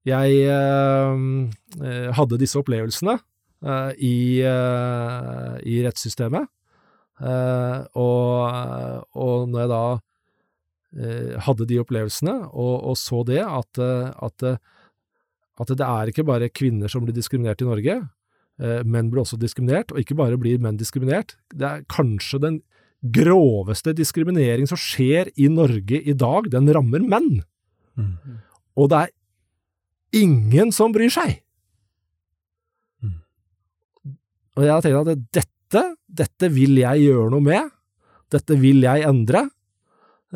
jeg eh, eh, hadde disse opplevelsene eh, i, eh, i rettssystemet. Eh, og, og når jeg da eh, hadde de opplevelsene, og, og så det, at, at, at det er ikke bare kvinner som blir diskriminert i Norge, menn blir også diskriminert, og ikke bare blir menn diskriminert, det er kanskje den groveste diskriminering som skjer i Norge i dag, den rammer menn. Mm. Og det er ingen som bryr seg. Mm. Og jeg har tenkt at dette, dette vil jeg gjøre noe med. Dette vil jeg endre.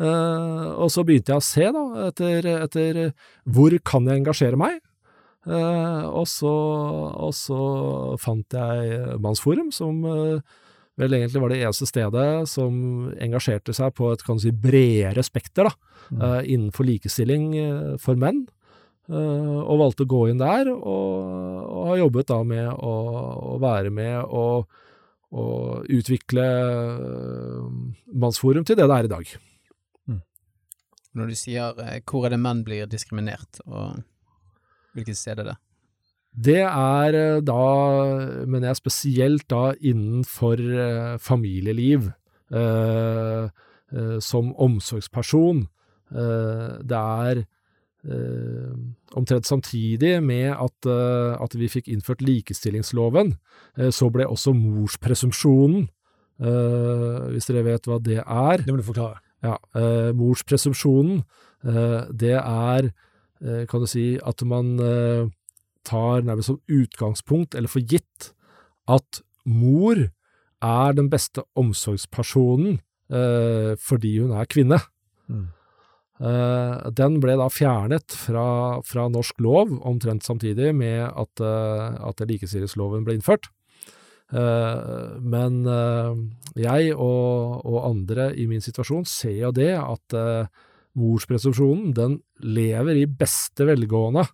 Uh, og så begynte jeg å se, da, etter, etter hvor kan jeg engasjere meg. Eh, og, så, og så fant jeg Mannsforum, som eh, vel egentlig var det eneste stedet som engasjerte seg på et kan du si, bredere spekter da, eh, innenfor likestilling for menn. Eh, og valgte å gå inn der, og, og har jobbet da med å, å være med og, og utvikle Mannsforum til det det er i dag. Når du sier hvor er det menn blir diskriminert, og hvilket sted er det? Det er eh, da, mener jeg spesielt da innenfor eh, familieliv, eh, eh, som omsorgsperson. Eh, det er eh, omtrent samtidig med at, at vi fikk innført likestillingsloven, så ble også morspresumpsjonen, eh, hvis dere vet hva det er, Det må du forklare. ja, eh, morspresumpsjonen, eh, det er, kan du si, at man eh, tar nærmest som utgangspunkt, eller for gitt, at mor er den beste omsorgspersonen eh, fordi hun er kvinne. Mm. Eh, den ble da fjernet fra, fra norsk lov omtrent samtidig med at, eh, at likestillingsloven ble innført. Eh, men eh, jeg og, og andre i min situasjon ser jo det at morspresumpsjonen den lever i beste velgående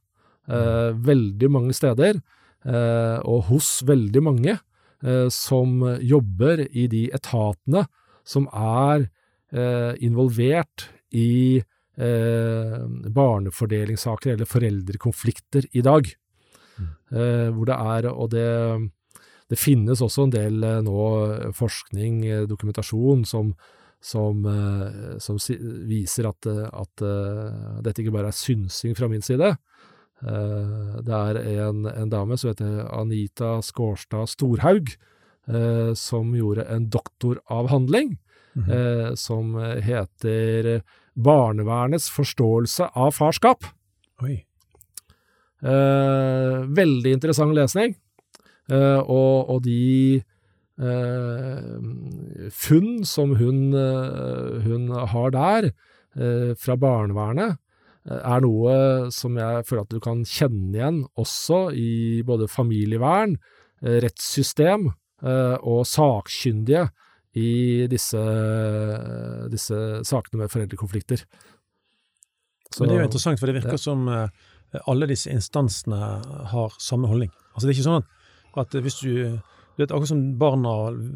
eh, veldig mange steder, eh, og hos veldig mange eh, som jobber i de etatene som er eh, involvert i eh, barnefordelingssaker eller foreldrekonflikter i dag. Eh, hvor det er, og det, det finnes også en del nå forskning, dokumentasjon, som, som, eh, som si, viser at, at eh, dette ikke bare er synsing fra min side. Eh, det er en, en dame som heter Anita Skårstad Storhaug, som gjorde en doktoravhandling mm -hmm. som heter 'Barnevernets forståelse av farskap'. Oi. Veldig interessant lesning. Og, og de funn som hun, eh, hun har der, eh, fra barnevernet, eh, er noe som jeg føler at du kan kjenne igjen også i både familievern, eh, rettssystem eh, og sakkyndige i disse, disse sakene med foreldrekonflikter. Så, Men det er jo interessant, for det virker ja. som eh, alle disse instansene har samme holdning. Altså Det er ikke sånn at hvis du det er Akkurat som barna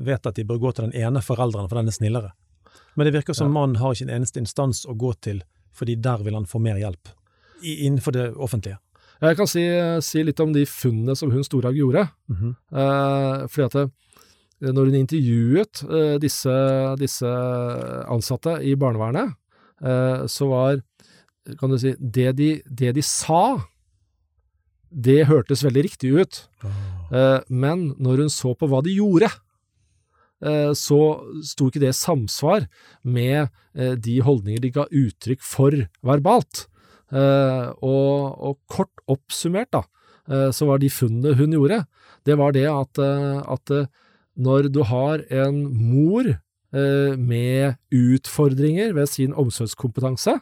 vet at de bør gå til den ene forelderen, for den er snillere. Men det virker som Ja. mannen har ikke en eneste instans å gå til, fordi der vil han få mer hjelp. I, innenfor det offentlige. Jeg kan si, si litt om de funnene som hun Storhaug gjorde. Mhm. Eh, fordi at det, når hun intervjuet eh, disse, disse ansatte i barnevernet, eh, så var kan du si, det de, det de sa, det hørtes veldig riktig ut. Eh, men når hun så på hva de gjorde, eh, så sto ikke det i samsvar med eh, de holdninger de ga uttrykk for verbalt. Eh, og, kort oppsummert, da, eh, så var de funnene hun gjorde, det var det at, eh, at eh, når du har en mor eh, med utfordringer ved sin omsorgskompetanse,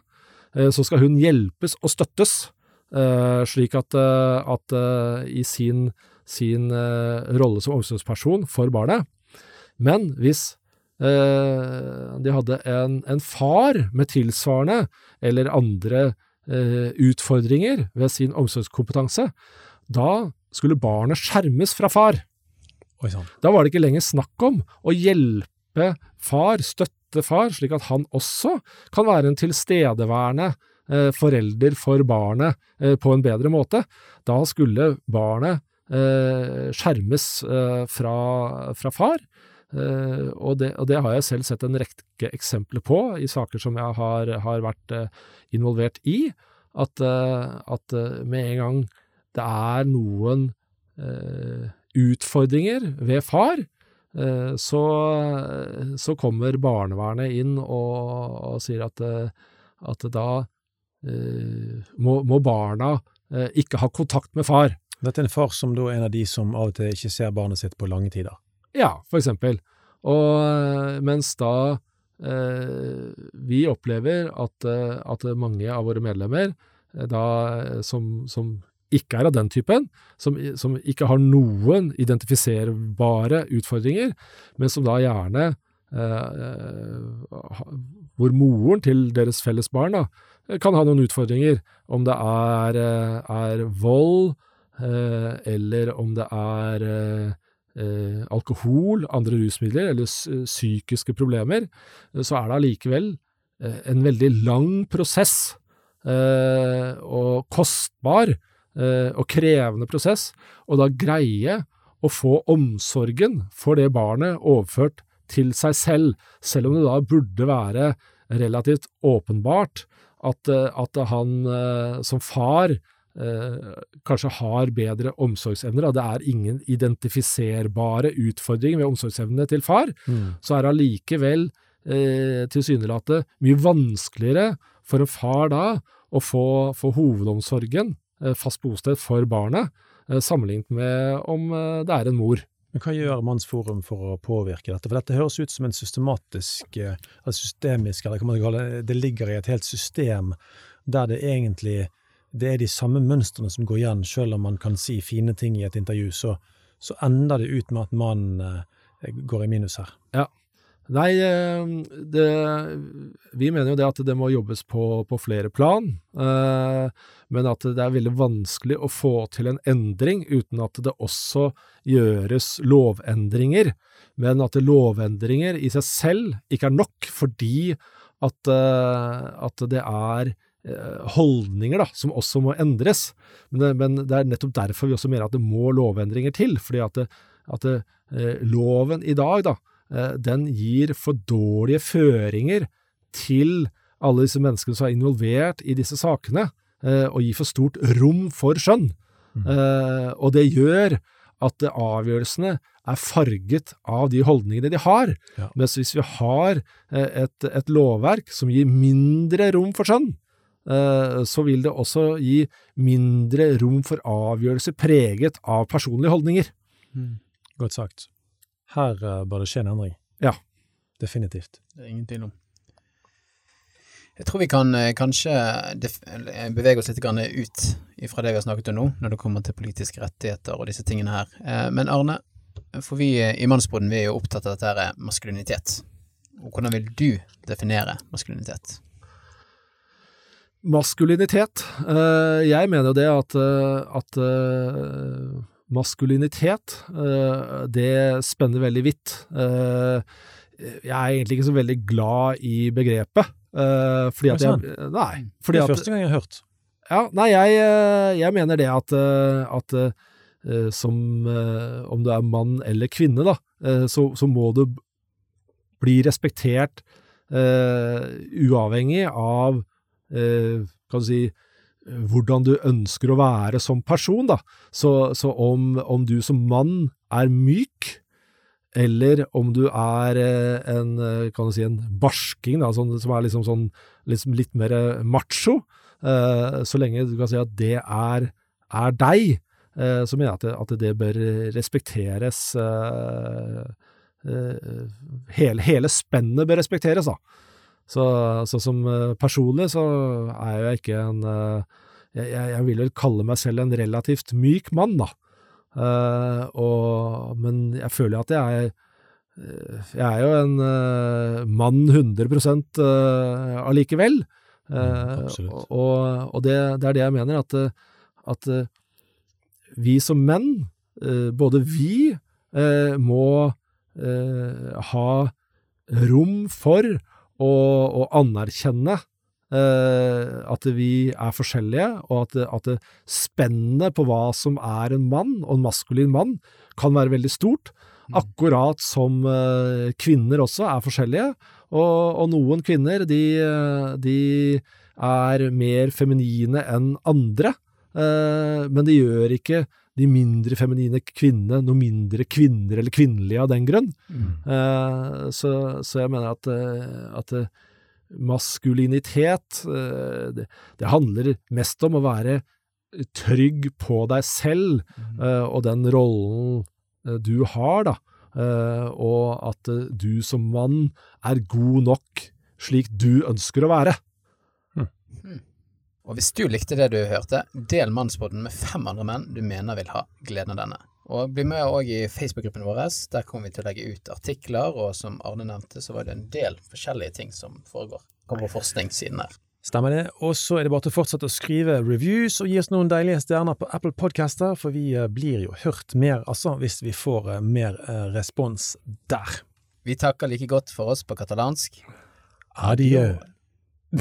eh, så skal hun hjelpes og støttes, eh, slik at, eh, at eh, i sin, sin eh, rolle som omsorgsperson for barnet. Men hvis eh, de hadde en, en far med tilsvarende eller andre eh, utfordringer ved sin omsorgskompetanse, da skulle barnet skjermes fra far. Da var det ikke lenger snakk om å hjelpe far, støtte far, slik at han også kan være en tilstedeværende forelder for barnet på en bedre måte. Da skulle barnet skjermes eh, fra, fra far. Uh, og, det, og det har jeg selv sett en rekke eksempler på i saker som jeg har, har vært uh, involvert i. At, uh, at eh, med en gang det er noen eh, utfordringer ved far, eh, så, så kommer barnevernet inn og, og sier at, eh, at da eh, må, må barna eh, ikke ha kontakt med far. Dette er en far som da er en av de som av og til ikke ser barnet sitt på lange tider. Ja, for eksempel. Og eh, mens da eh, vi opplever at, eh, at mange av våre medlemmer eh, da, som, som ikke er av den typen, som, som ikke har noen identifiserbare utfordringer, men som da gjerne eh, Hvor moren til deres felles barn da, kan ha noen utfordringer, om det er, er vold, eller om det er eh, eh, alkohol, andre rusmidler eller psykiske problemer, eh, så er det allikevel eh, en veldig lang prosess eh, og kostbar eh, og krevende prosess, og da greie å få omsorgen for det barnet overført til seg selv, selv om det da burde være relativt åpenbart at, eh, at han eh, som far eh, kanskje har bedre omsorgsevner, og det er ingen identifiserbare utfordringer ved omsorgsevnene til far, så er det allikevel eh, tilsynelatende mye vanskeligere for en far da å få, få hovedomsorgen, eh, fast bosted for barnet, eh, sammenlignet med om eh, det er en mor. Men hva gjør Mannsforum for å påvirke dette? For dette høres ut som en systematisk, eller systemisk, eller hva man skal kalle det, det ligger i et helt system der det egentlig det er de samme mønstrene som går igjen, selv om man kan si fine ting i et intervju, så, så ender det ut med at mannen eh, går i minus her. Ja. Nei, eh, det, vi mener jo det at det må jobbes på, på flere plan, eh, men at det er veldig vanskelig å få til en endring uten at det også gjøres lovendringer. Men at lovendringer i seg selv ikke er nok, fordi at, at det er holdninger da, som også må endres. Men det, men det er nettopp derfor vi også mener at det må lovendringer til, fordi at, det, at det, eh, loven i dag da, eh, den gir for dårlige føringer til alle disse menneskene som er involvert i disse sakene, eh, og gir for stort rom for skjønn. Mm. og det gjør at eh, avgjørelsene er farget av de holdningene de har. Ja. Mens hvis vi har eh, et, et lovverk som gir mindre rom for skjønn, eh, så vil det også gi mindre rom for avgjørelser preget av personlige holdninger. Godt sagt. Her eh, bør det skje en endring. Ja. Definitivt. Det er ingen tvil om. Jeg tror vi kan eh, kanskje bevege oss litt ut fra det vi har snakket om nå, når det kommer til politiske rettigheter og disse tingene her. Eh, Men Arne, for vi eh, i Mannsboden vi er jo opptatt av dette her maskulinitet. Og hvordan vil du definere maskulinitet? Maskulinitet. Eh, jeg mener jo det at, eh, at eh, maskulinitet, det spenner veldig vidt. Jeg er egentlig ikke så veldig glad i begrepet. fordi at jeg, nei, Det er første gang jeg har hørt. ja, nei, jeg, jeg mener det at, at som om du er mann eller kvinne, da, så, så må du bli respektert uavhengig av eh, kan du si, hvordan du ønsker å være som person. Da. Så, så om, om du som mann er myk, eller om du er eh, en, eh, kan du si, en barsking, da, sånn, som er liksom sånn liksom litt mer eh, macho, eh, så lenge du kan si at det er, er deg, eh, så mener jeg at det, at det bør respekteres hele, hele spennet bør respekteres, da. Så, så som eh, personlig så er jeg ikke en eh, jeg, jeg vil vel kalle meg selv en relativt myk mann, da. Eh, og, men jeg føler at jeg er Jeg er jo en uh, mann 100 uh, allikevel. Uh, mm, og og det, det er det jeg mener, at, at vi som menn, både vi, må ha rom for å, å anerkjenne eh, at vi er forskjellige, og at, at spennet på hva som er en mann, og en maskulin mann, kan være veldig stort. Akkurat som eh, kvinner også er forskjellige, og, og noen kvinner de, eh, de er mer feminine enn andre, men det gjør ikke de mindre feminine kvinnene noe mindre kvinner eller kvinnelige av den grunn. Eh, så, så jeg mener at, eh, at eh, maskulinitet, eh, det, det handler mest om å være trygg på deg selv eh, og den rollen eh, du har, da. Eh, og at eh, du som mann er god nok slik du ønsker å være. Og hvis du likte det du hørte, del Mannsbåten med fem andre menn du mener vil ha gleden av denne. Og bli med òg i Facebook-gruppen vår. Der kommer vi til å legge ut artikler, og som Arne nevnte, så var det en del forskjellige ting som foregår. Kommer på forskningssiden her. Stemmer det. Og så er det bare til å fortsette å skrive reviews og gi oss noen deilige stjerner på Apple Podcaster, for vi eh, blir jo hørt mer, altså, hvis vi får eh, mer eh, respons der. Vi takker like godt for oss på katalansk. Adjø. [laughs]